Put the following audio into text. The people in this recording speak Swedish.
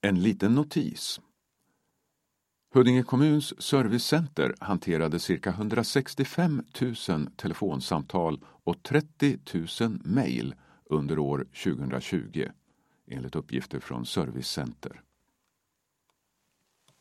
En liten notis. Huddinge kommuns servicecenter hanterade cirka 165 000 telefonsamtal och 30 000 mejl under år 2020 enligt uppgifter från Servicecenter.